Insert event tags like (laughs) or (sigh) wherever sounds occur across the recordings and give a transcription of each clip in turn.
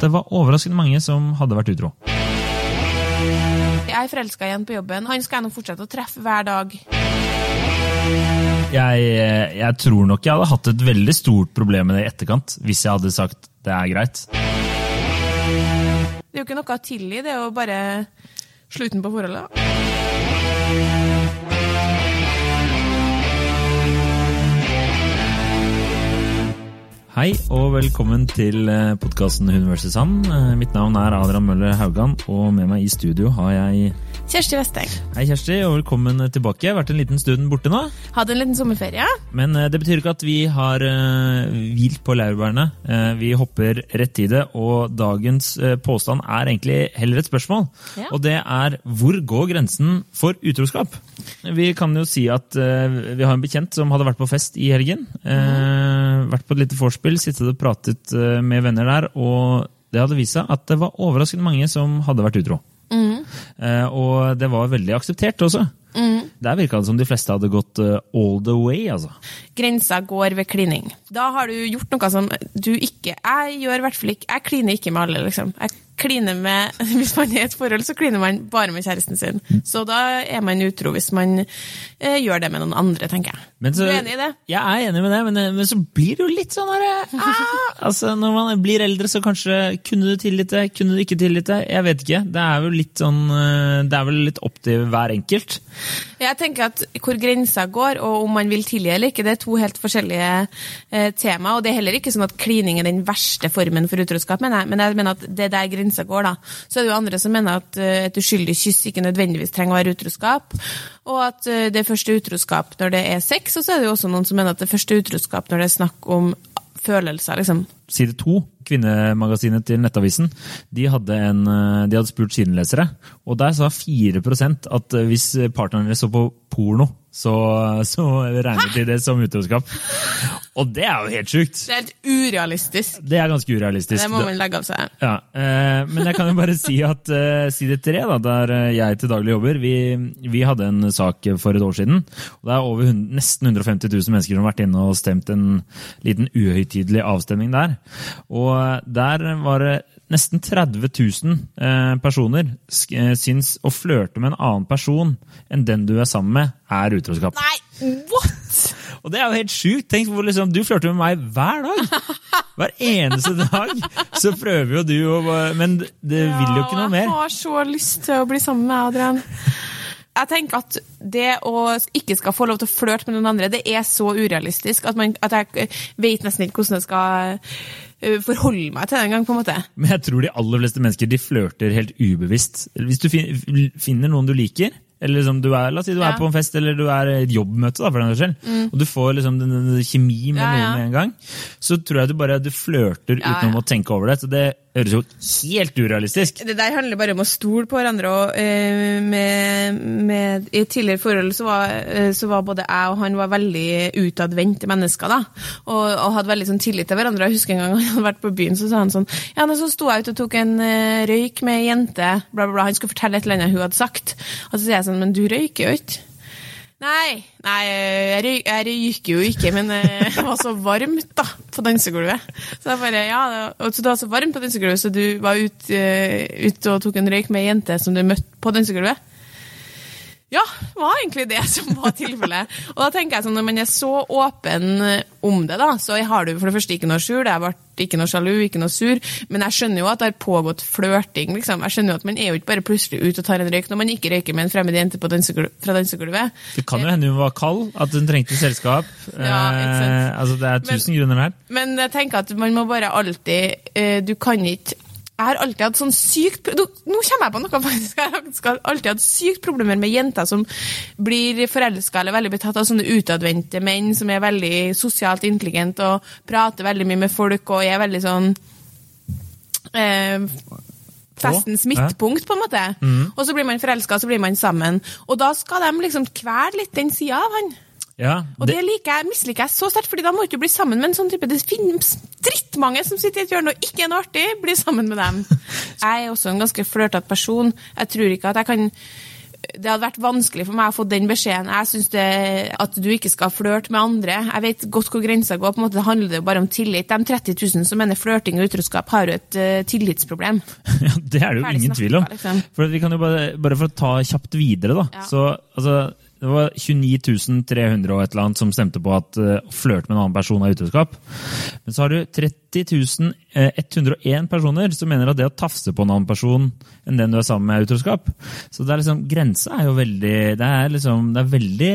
Det var overraskende mange som hadde vært utro. Jeg er forelska igjen på jobben. Han skal jeg nå fortsette å treffe hver dag. Jeg, jeg tror nok jeg hadde hatt et veldig stort problem med det i etterkant, hvis jeg hadde sagt det er greit. Det er jo ikke noe å tilgi, det er jo bare slutten på forholdet. Hei og velkommen til podkasten Hun versus Han. Eh, Mitt navn er Adrian Møller Haugan, og med meg i studio har jeg Kjersti Vesteng. Hei, Kjersti, og velkommen tilbake. Vært en liten stund borte nå. Hadde en liten sommerferie. Men eh, det betyr ikke at vi har eh, hvilt på laurbærene. Eh, vi hopper rett i det, og dagens påstand er egentlig heller et spørsmål. Ja. Og det er hvor går grensen for utroskap? Vi kan jo si at vi har en bekjent som hadde vært på fest i helgen. Mm. Vært på et lite vorspiel, sittet og pratet med venner der, og det hadde vist seg at det var overraskende mange som hadde vært utro. Eh, og det var veldig akseptert også. Der virka det som de fleste hadde gått eh, all the way, altså. Grensa går ved klining. Da har du gjort noe som du ikke Jeg gjør i hvert fall ikke Jeg kliner ikke med alle, liksom. Jeg kliner med (laughs) Hvis man er i et forhold, så kliner man bare med kjæresten sin. Så da er man utro hvis man eh, gjør det med noen andre, tenker jeg. Men så- du er enig i det? Jeg er enig med det, men, men så blir det jo litt sånn herre ah, (laughs) altså Når man blir eldre, så kanskje kunne du tillite? kunne du ikke tillite? Jeg vet ikke. Det er vel litt sånn eh, Det er vel litt opp til hver enkelt. Jeg tenker at Hvor grensa går, og om man vil tilgi eller ikke, det er to helt forskjellige eh, tema. Og det er heller ikke sånn at klining er den verste formen for utroskap, mener jeg. Men jeg mener at det er der grensa går, da. Så er det jo andre som mener at eh, et uskyldig kyss ikke nødvendigvis trenger å være utroskap. Og at eh, det første utroskap når det er sex, og så er det jo også noen som mener at det første utroskap når det er snakk om følelser, liksom. Side to, kvinnemagasinet til Nettavisen, de hadde, en, eh, de hadde spurt sine lesere, og der sa 4% at eh, hvis partneren deres så på porno, så, (laughs) så regnet de det som utroskap. Og det er jo helt sjukt! Det er helt urealistisk. Det er ganske urealistisk. Det må man legge av seg. Ja, eh, Men jeg kan jo bare si at side tre, der jeg til daglig jobber, vi, vi hadde en sak for et år siden. og Det er over nesten 150 000 mennesker som har vært inne og stemt en liten uhøytidelig avstemning der. Og der var det nesten 30 000 eh, personer eh, syns å flørte med en annen person enn den du er sammen med, er utroskap. Nei, what?! (laughs) Og det er jo helt sjukt! Tenk hvor liksom, Du flørter med meg hver dag! Hver eneste dag så prøver jo du å Men det vil jo ikke noe mer. Jeg har så lyst til å bli sammen med Adrian. Jeg tenker at det å ikke skal få lov til å flørte med noen andre, det er så urealistisk at, man, at jeg vet nesten ikke hvordan jeg skal øh, forholde meg til det engang, på en måte. Men jeg tror de aller fleste mennesker de flørter helt ubevisst. Hvis du finner noen du liker, eller liksom du er, la oss si du Ja. er på en fest eller du er i et jobbmøte, da, for den saks mm. og du får liksom den, den, den kjemi med. Ja, ja. noen med en gang, så tror jeg du bare du flørter ja. å tenke over det. Så det høres jo helt urealistisk. Det der handler bare om å stole på hverandre. og eh, med, med, I et tidligere forhold så var, eh, så var både jeg og han var veldig utadvendte mennesker. da, og, og hadde veldig sånn tillit til hverandre. Jeg husker en gang han hadde vært på byen, så sa han sånn Ja, så sto jeg ute og tok en eh, røyk med ei jente, bla, bla, bla. Han skulle fortelle et eller annet hun hadde sagt. Og så sier jeg sånn Men du røyker jo ikke. Nei, nei jeg, jeg røyker jo ikke, men eh, (laughs) det var så varmt da, på dansegulvet. Så bare, ja, så det var så varmt på dansegulvet, så du var ute eh, ute og tok en røyk med ei jente som du møtte på dansegulvet? Ja, det var egentlig det som var tilfellet. Og da tenker jeg sånn, når man er så åpen om det, da, så har du for det første ikke noe skjul, jeg ble ikke noe sjalu, ikke noe sur, men jeg skjønner jo at det har pågått flørting, liksom. Jeg skjønner jo at man er jo ikke bare plutselig ute og tar en røyk når man ikke røyker med en fremmed jente fra dansegulvet. Det kan jo hende hun var kald, at hun trengte selskap. Ja. Eh, altså Det er tusen grunner her. Men jeg tenker at man må bare alltid eh, Du kan ikke Jeg har alltid hatt sånn sykt Nå nå kommer jeg på noe, (laughs) faktisk. Jeg har alltid hatt sykt problemer med jenter som blir forelska eller veldig betatt av sånne utadvendte menn som er veldig sosialt intelligente og prater veldig mye med folk og er veldig sånn eh, Festens midtpunkt, på en måte. Og så blir man forelska, så blir man sammen. Og da skal de liksom kvele litt den sida av han. Ja, Og det, liker jeg, misliker jeg så sterkt, fordi da må du ikke bli sammen med en sånn type. Det finnes drittmange som sitter i et hjørne og ikke er noe artig. blir sammen med dem. (laughs) Jeg er også en ganske flørtete person. Jeg tror ikke at jeg kan det hadde vært vanskelig for meg å få den beskjeden. Jeg syns at du ikke skal flørte med andre. Jeg vet godt hvor grensa går. på en måte Det handler jo bare om tillit. De 30 000 som mener flørting og utroskap, har jo et uh, tillitsproblem. (laughs) Ja, Det er det jo Ferdig ingen tvil om. liksom. For vi kan jo bare, bare for å ta kjapt videre, da. Ja. Så altså, det var 29 300 og et eller annet som stemte på at uh, flørte med en annen person er utroskap. Men så har du 30 101 personer som mener at det å tafse på en annen person enn den du er sammen med, er utroskap. Så det er liksom, grensa er jo veldig Det er liksom Det er veldig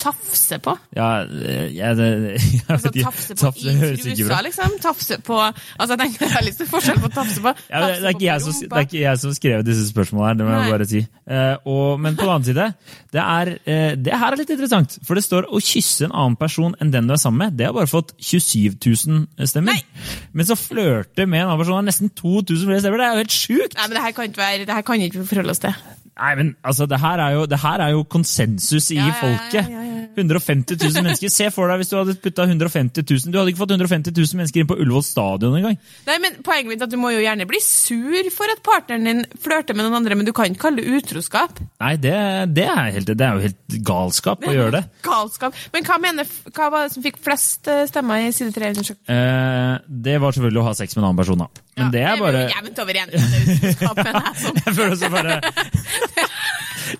Tafse på. Ja, eh, (laughs) jeg, det, jeg Altså vet tafse på Tafse i trusa, liksom. Tafse på Altså, jeg tenker det er litt forskjell på tafse på. Ja, det, det, er jeg som, det er ikke jeg som skrev disse spørsmålene her, det må jeg bare si. Uh, og, men på den annen side, det, er, eh, det her er litt interessant. For det står å kysse en annen person enn den du er sammen med. Det har bare fått 27 000 stemmer. Nei. Men så flørte med en annen person har nesten 2000 flere stemmer. Det er jo helt sjukt! Nei, men det her kan ikke være Det her kan ikke forholde oss til. Nei, men altså, det her er jo, det her er jo konsensus i Ja, folket. ja, ja, ja. 150 000 (laughs) mennesker. Se for deg hvis du hadde putta 150 000. Du hadde ikke fått 150 000 mennesker inn på Ullevål stadion engang. Nei, men Poenget mitt er at du må jo gjerne bli sur for at partneren din flørter med noen andre, men du kan ikke kalle det utroskap. Nei, det, det, er helt, det er jo helt galskap å gjøre det. Galskap. Men hva, mener, hva var det som fikk flest eh, stemmer i side 3-undersøkelsen? Eh, det var selvfølgelig å ha sex med en annen person, da. Men det er bare Jevnt over igjen. Men (laughs) jeg føler også bare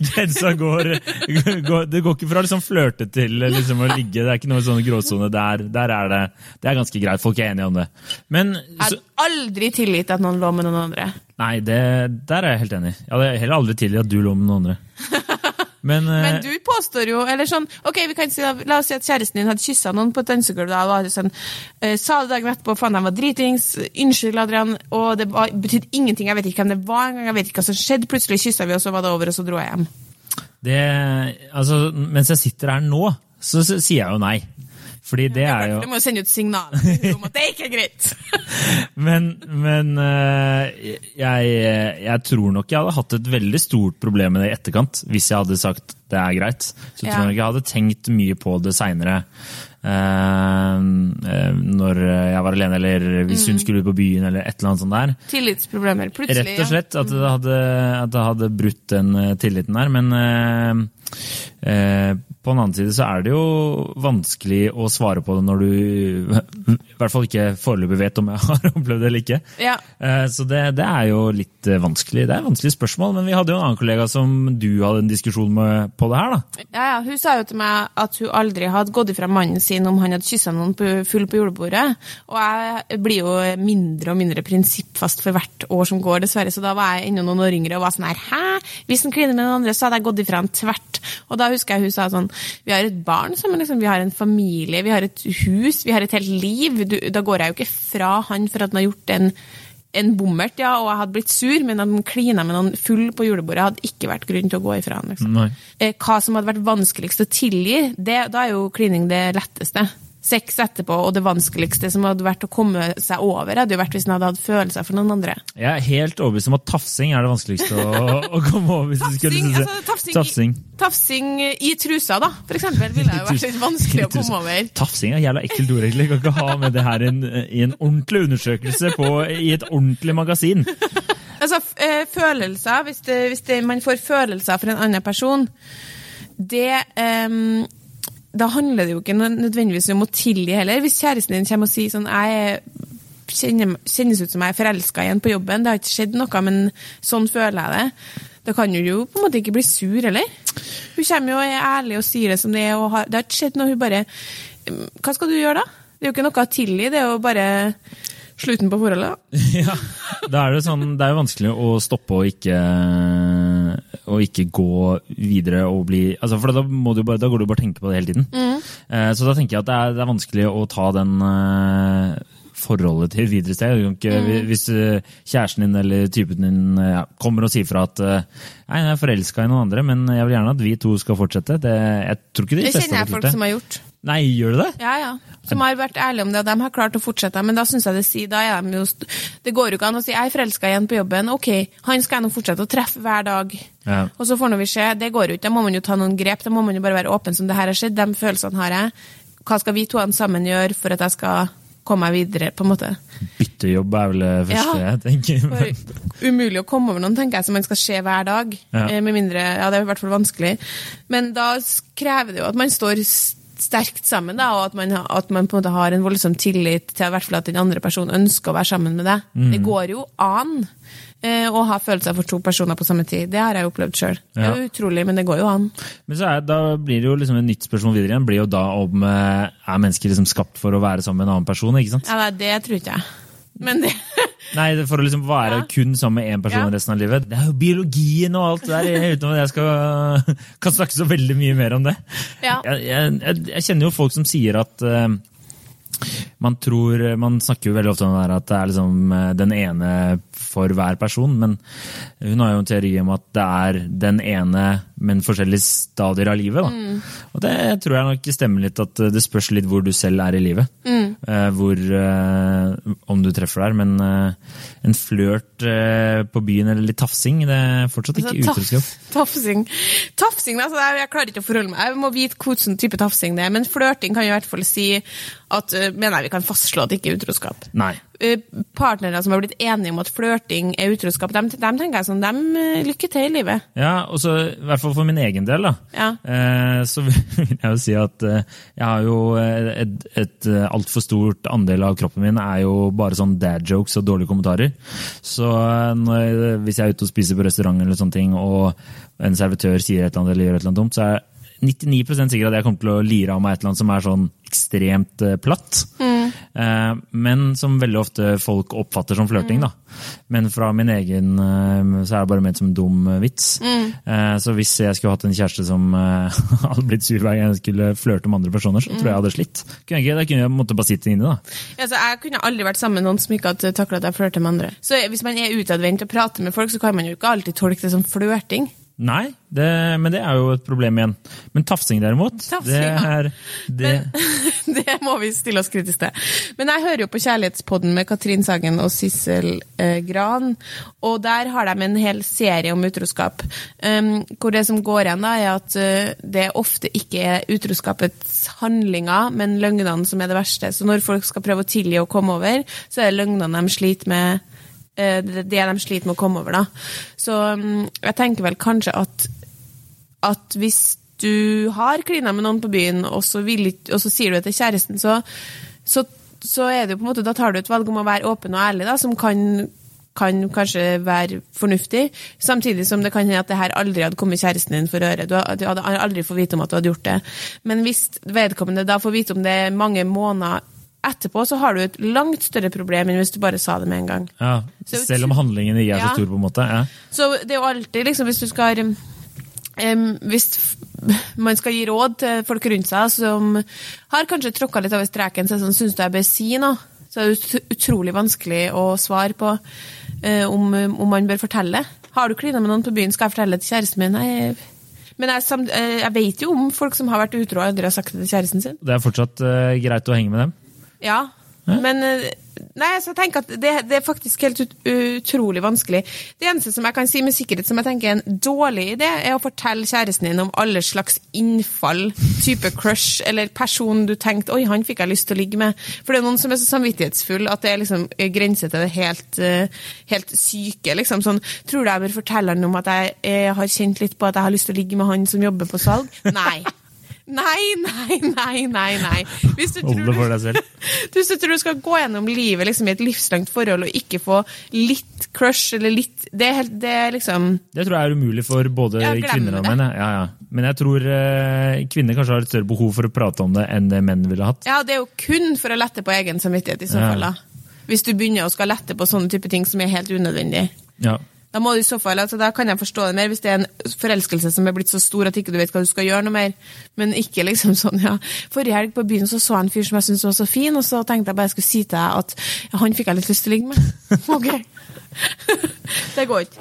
Grensa går, går Det går ikke fra liksom flørte til liksom å ligge. Det er ikke noe sånn gråsone. Der, der er det Det er ganske greit. Folk er enige om det. Men Jeg har hadde aldri tilgitt at noen lå med noen andre. Nei, det, der er jeg helt enig. Jeg hadde heller aldri tilgitt at du lå med noen andre. Men, eh, Men du påstår jo eller sånn, ok, vi kan si, La oss si at kjæresten din hadde kyssa noen på et dansegulv. da, og sånn, eh, Sa det dagen etterpå faen, de var dritings. Unnskyld, Adrian. Og det betydde ingenting. Jeg vet ikke hvem det var engang. Jeg vet ikke hva som skjedde. Plutselig kyssa vi, og så var det over, og så dro jeg hjem. det Altså, mens jeg sitter her nå, så, sier jeg jo nei. Fordi det er jo Du må jo sende ut signal om at (laughs) det ikke er greit. (laughs) Men, men eh, jeg, jeg tror nok jeg hadde hatt et veldig stort problem med det i etterkant, hvis jeg hadde sagt det er greit. Så jeg tror nok jeg hadde tenkt mye på det seinere. Når jeg var alene, eller hvis Mm. hun skulle ut på byen, eller et eller annet sånt der. Tillitsproblemer. Plutselig. Rett og slett at det hadde, at det hadde brutt den eh, tilliten der. Men eh, eh, på den annen side så er det jo vanskelig å svare på det når du i hvert fall ikke foreløpig vet om jeg (laughs) har opplevd det eller ikke. Ja. Eh, Så det, det er jo litt eh, vanskelig. Det er et vanskelig spørsmål, men vi hadde jo en annen kollega som du hadde en diskusjon med på det her, da. Ja, ja, Hun sa jo til meg at hun aldri hadde gått ifra mannen sin om han hadde kyssa noen full på julebordet. Og jeg blir jo mindre og mindre prinsippfast for hvert år som går, dessverre. Så da var jeg enda noen år yngre og var sånn her Hæ? Hvis han kliner med noen andre, så hadde jeg gått ifra han tvert. Og da husker jeg hun sa sånn Vi har et barn sammen, liksom. Vi har en familie, vi har et hus, vi har et helt liv. Du, da går jeg jo ikke fra han for at han har gjort en en bommert, ja, og jeg hadde blitt sur, men at han klina med noen full på julebordet, hadde ikke vært grunn til å gå ifra han. Liksom. Eh, Hva som hadde vært vanskeligst å tilgi, det, da er jo klining det letteste. Sex etterpå, og det vanskeligste som hadde vært å komme seg over, hadde jo vært hvis han hadde hatt følelser for noen andre. Jeg er helt overbevist om at tafsing er det vanskeligste å, å komme over. hvis du skulle Tafsing, altså, tafsing, tafsing. I, tafsing i trusa, da, for eksempel, ville (laughs) jo vært litt vanskelig å komme over. Tafsing er jævla ekkelt ord, egentlig. Kan ikke ha med det her i en, i en ordentlig undersøkelse på, i et ordentlig magasin. Altså, eh, følelser, hvis, det, hvis det, man får følelser for en annen person, det ehm, Da handler det jo ikke nødvendigvis om å tilgi heller. Hvis kjæresten din kommer og sier sånn Jeg er- kjenner, kjennes ut som jeg er forelska igjen på jobben, det har ikke skjedd noe, men sånn føler jeg det. Da kan hun jo på en måte ikke bli sur, eller? Hun kommer jo og er ærlig og sier det som det er, og har, det har ikke skjedd noe. Hun bare «Mm, Hva skal du gjøre, da? Det er jo ikke noe å tilgi, det er jo bare slutten på forholdet. (laughs) Ja, da er det, sånn, det er jo vanskelig å stoppe og ikke, og ikke gå videre og bli altså For da, må du bare, da går du bare og tenker på det hele tiden. Eh, Så da tenker jeg at det er, det er vanskelig å ta den eh, forholdet til videre sted. Ikke, Hvis eh, kjæresten din eller typen din eh, ja, kommer og sier fra at eh, Nei, jeg er forelska i noen andre, men jeg vil gjerne at vi to skal fortsette. Det, jeg tror ikke de Det fleste kjenner jeg folk som har gjort. Nei, gjør du det? Ja, ja. Som har vært ærlige om det, og de har klart å fortsette. Men da synes jeg det sier, da er de jo Det går jo ikke an å si 'jeg er forelska igjen på jobben'. Ok, han skal jeg nå fortsette å treffe hver dag. Ja. Og så får vi se. Det går jo ikke. Da må man jo ta noen grep. Da må man jo bare være åpen som det her har skjedd. De følelsene har jeg. Hva skal vi to sammen gjøre for at jeg skal komme meg videre, på en måte. Byttejobb er vel det første Ja. jeg tenker. Umulig å komme over noen, tenker jeg, som man skal se hver dag. Ja. Eh, Med mindre, ja, det er i hvert fall vanskelig. Men da krever det jo at man står sterkt sammen, da, og at man, at man på en måte har en voldsom tillit til i hvert fall at den andre personen ønsker å være sammen med deg. Mm. Det går jo an eh, å ha følelser for to personer på samme tid. Det har jeg opplevd sjøl. Det er jo utrolig, men det går jo an. Men så er, da blir det jo liksom et nytt spørsmål videre igjen. blir jo da om eh, Er mennesker liksom skapt for å være sammen med en annen person? ikke sant? Ja, det tror ikke jeg. Men det Nei, for å liksom være Ja. kun sammen med én person Ja. resten av livet. Det er jo biologien og alt det der, uten at jeg skal (laughs) kan snakke så veldig mye mer om det. Ja. Jeg, jeg, jeg, kjenner jo folk som sier at uh, man tror Man snakker jo veldig ofte om det at det er liksom eh, den ene for hver person, men hun har jo en teori om at det er den ene, men forskjellige stadier av livet. Mm. Og det tror jeg nok stemmer litt, at det spørs litt hvor du selv er i livet. Mm. Eh, hvor, eh, om du treffer der. Men eh, en flørt på byen eller litt tafsing, det er fortsatt ikke Altså, utroskap. Tafsing. Tafsing, altså, jeg klarer ikke å forholde meg. Jeg må vite hvilken type tafsing det er. Men flørting kan jeg i hvert fall si at uh, mener jeg vi kan fastslå at det ikke er utroskap. Nei. Eh, partnere som har blitt enige om at flørting er utroskap, dem, dem tenker jeg sånn, dem lykker lykke til i livet. Ja, og så i hvert fall for min egen del, da. Ja. Eh, så (laughs) vil jeg jo si at eh, jeg har jo eh, et, et eh, altfor stort andel av kroppen min er jo bare sånn dad jokes og dårlige kommentarer. Så eh, når, hvis jeg er ute og spiser på restaurant eller sånne ting, og en servitør sier et eller annet eller gjør et eller annet dumt, så er 99 sikker at jeg kommer til å lire av meg et eller annet som er sånn ekstremt eh, platt. Eh, men som veldig ofte folk oppfatter som flørting. da. Men fra min egen eh, så er det bare ment som en dum vits. Eh, så hvis jeg skulle hatt en kjæreste som eh, (laughs) hadde blitt sur hver gang jeg skulle flørte med andre personer, så tror jeg jeg hadde slitt. Kunne jeg da kunne jeg måtte bare sitte inne, da. Altså, jeg kunne aldri vært sammen med noen som ikke hadde takla at jeg flørter med andre. Så hvis man er utadvendt og prater med folk, så kan man jo ikke alltid tolke det som flørting. Nei, det, men det er jo et problem igjen. Men tafsing derimot, Tafsing, det er det, (laughs) det må vi stille oss kritisk til. Men jeg hører jo på Kjærlighetspodden med Katrin Sagen og Sissel eh, Gran, og der har de en hel serie om utroskap. Um, hvor det som går igjen, da, er at uh, det ofte ikke er utroskapets handlinger, men løgnene som er det verste. Så når folk skal prøve å tilgi og komme over, så er det løgnene de sliter med. Eh, det de sliter med å komme over, da. Så um, jeg tenker vel kanskje at at hvis du har klina med noen på byen, og så, vil, og så sier du det til kjæresten, så, så, så er det jo på en måte, da tar du et valg om å være åpen og ærlig, da, som kan, kan kanskje være fornuftig, samtidig som det kan hende at det her aldri hadde kommet kjæresten din for øre. Du hadde aldri fått vite om at du hadde gjort det. Men hvis vedkommende da får vite om det mange måneder etterpå, så har du et langt større problem enn hvis du bare sa det med en gang. ja, Selv om handlingen ikke er så stor, på en måte. Ja. Så det er jo alltid, liksom, hvis du skal um, Hvis man skal gi råd til folk rundt seg som har kanskje tråkka litt over streken, så sånn, syns du jeg bør si noe? Så er det utrolig vanskelig å svare på eh, om, om man bør fortelle. Har du klina med noen på byen, skal jeg fortelle det til kjæresten min? Nei, men jeg, eh, jeg vet jo om folk som har vært utro og aldri har sagt det til kjæresten sin. Det er fortsatt uh, greit å henge med dem. Ja, men eh, Nei, så jeg tenker at det, det er faktisk helt ut, utrolig vanskelig. Det eneste som jeg kan si med sikkerhet som jeg tenker er en dårlig idé, er å fortelle kjæresten din om alle slags innfall, type crush, eller person du tenkte 'oi, han fikk jeg lyst til å ligge med'. For det er noen som er så samvittighetsfull at det er liksom grenser til det helt, eh, helt syke. liksom sånn, 'Tror du jeg bør fortelle han om at jeg, jeg har kjent litt på at jeg har lyst til å ligge med han som jobber på salg?' Nei. Nei, nei, nei, nei. nei. Hvis du tror det for du- deg selv. (laughs) hvis du tror du skal gå gjennom livet liksom, i et livslangt forhold og ikke få litt crush eller litt Det er, helt, det er liksom Det tror jeg er umulig for både Ja, kvinner og menn. Ja, ja. Men jeg tror eh, kvinner kanskje har et større behov for å prate om det enn det menn ville hatt. Ja, det er jo kun for å lette på egen samvittighet i så fall. da. Hvis du begynner å skal lette på sånne type ting som er helt unødvendig. Ja. Da må du i så fall, altså da kan jeg forstå det mer hvis det er en forelskelse som er blitt så stor at ikke du vet hva du skal gjøre noe mer. Men ikke liksom sånn, ja. Forrige helg på byen så så jeg en fyr som jeg syntes var så fin, og så tenkte jeg bare jeg skulle si til deg at ja, han fikk jeg litt lyst til å ligge med. (laughs) Ok. (laughs) det går ikke.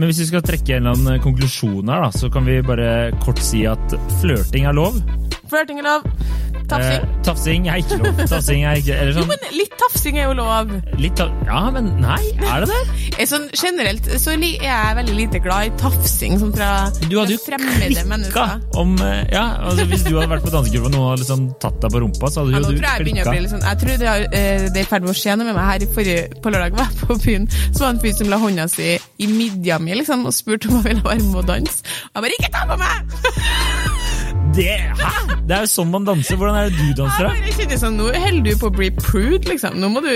Men hvis vi skal trekke en eller annen konklusjon her, da, så kan vi bare kort si at flørting er lov. Flørting er lov. Tafsing? Eh, tafsing er ikke lov. Tafsing er ikke Eller Jo, sånn men litt tafsing er jo lov. litt ta Ja, men nei, er det det? Sånn, generelt så er jeg veldig lite glad i tafsing som fra, Du hadde jo klikka om eh, Ja, altså hvis du hadde vært på dansegulvet og noen hadde liksom tatt deg på rumpa, så hadde Ja, jo du tror jeg begynner å bli litt sånn Jeg tror eh, det er i ferd med å skje noe med meg her. Forrige, på lørdag var jeg på byen, så var det en fyr som la hånda si i midja mi liksom, og spurte om jeg ville være med og danse. Og jeg bare 'ikke ta på meg!' (laughs) Det, det er jo sånn man danser. Hvordan er det du danser, Jeg da? bare kjente sånn, Nå holder du på å bli prude, liksom. Nå må du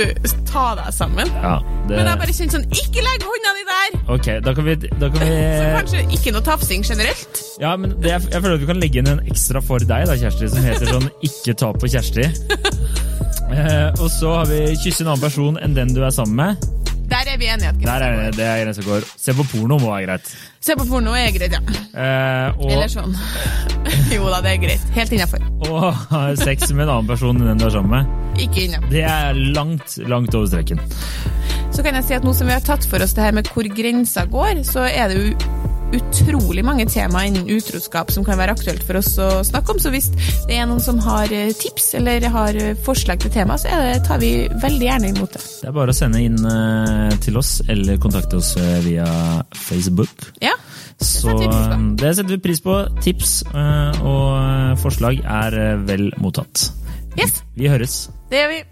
ta deg sammen. Ja, det, Men jeg bare kjenner sånn 'ikke legg hånda di der'! Ok, da kan vi, da kan Så kanskje ikke noe tafsing generelt. Ja, men det, jeg, jeg føler at vi kan legge inn en ekstra for deg, da, Kjersti, som heter sånn 'Ikke ta på Kjersti'. (laughs) Eh, og så har vi 'Kysse en annen person enn den du er sammen med'. Der er vi enige. at Der er det, er grensa går. Se på porno må være greit. Se på porno er greit, ja. Eh, Eller sånn. (laughs) Jo da, det er greit. Helt innafor. og ha sex med en annen person enn den du er sammen med. Ikke innafor. Det er langt, langt over streken. Så kan jeg si at nå som vi har tatt for oss det her med hvor grensa går, så er det jo utrolig mange temaer innen utroskap som kan være aktuelt for oss å snakke om. Så hvis det er noen som har eh, tips eller har eh, forslag til tema, så det, tar vi veldig gjerne imot det. Det er bare å sende inn eh, til oss, eller kontakte oss via Facebook. Ja, Så på. eh, det setter vi pris på. Tips og forslag er vel mottatt. yes, Vi høres. det gjør vi.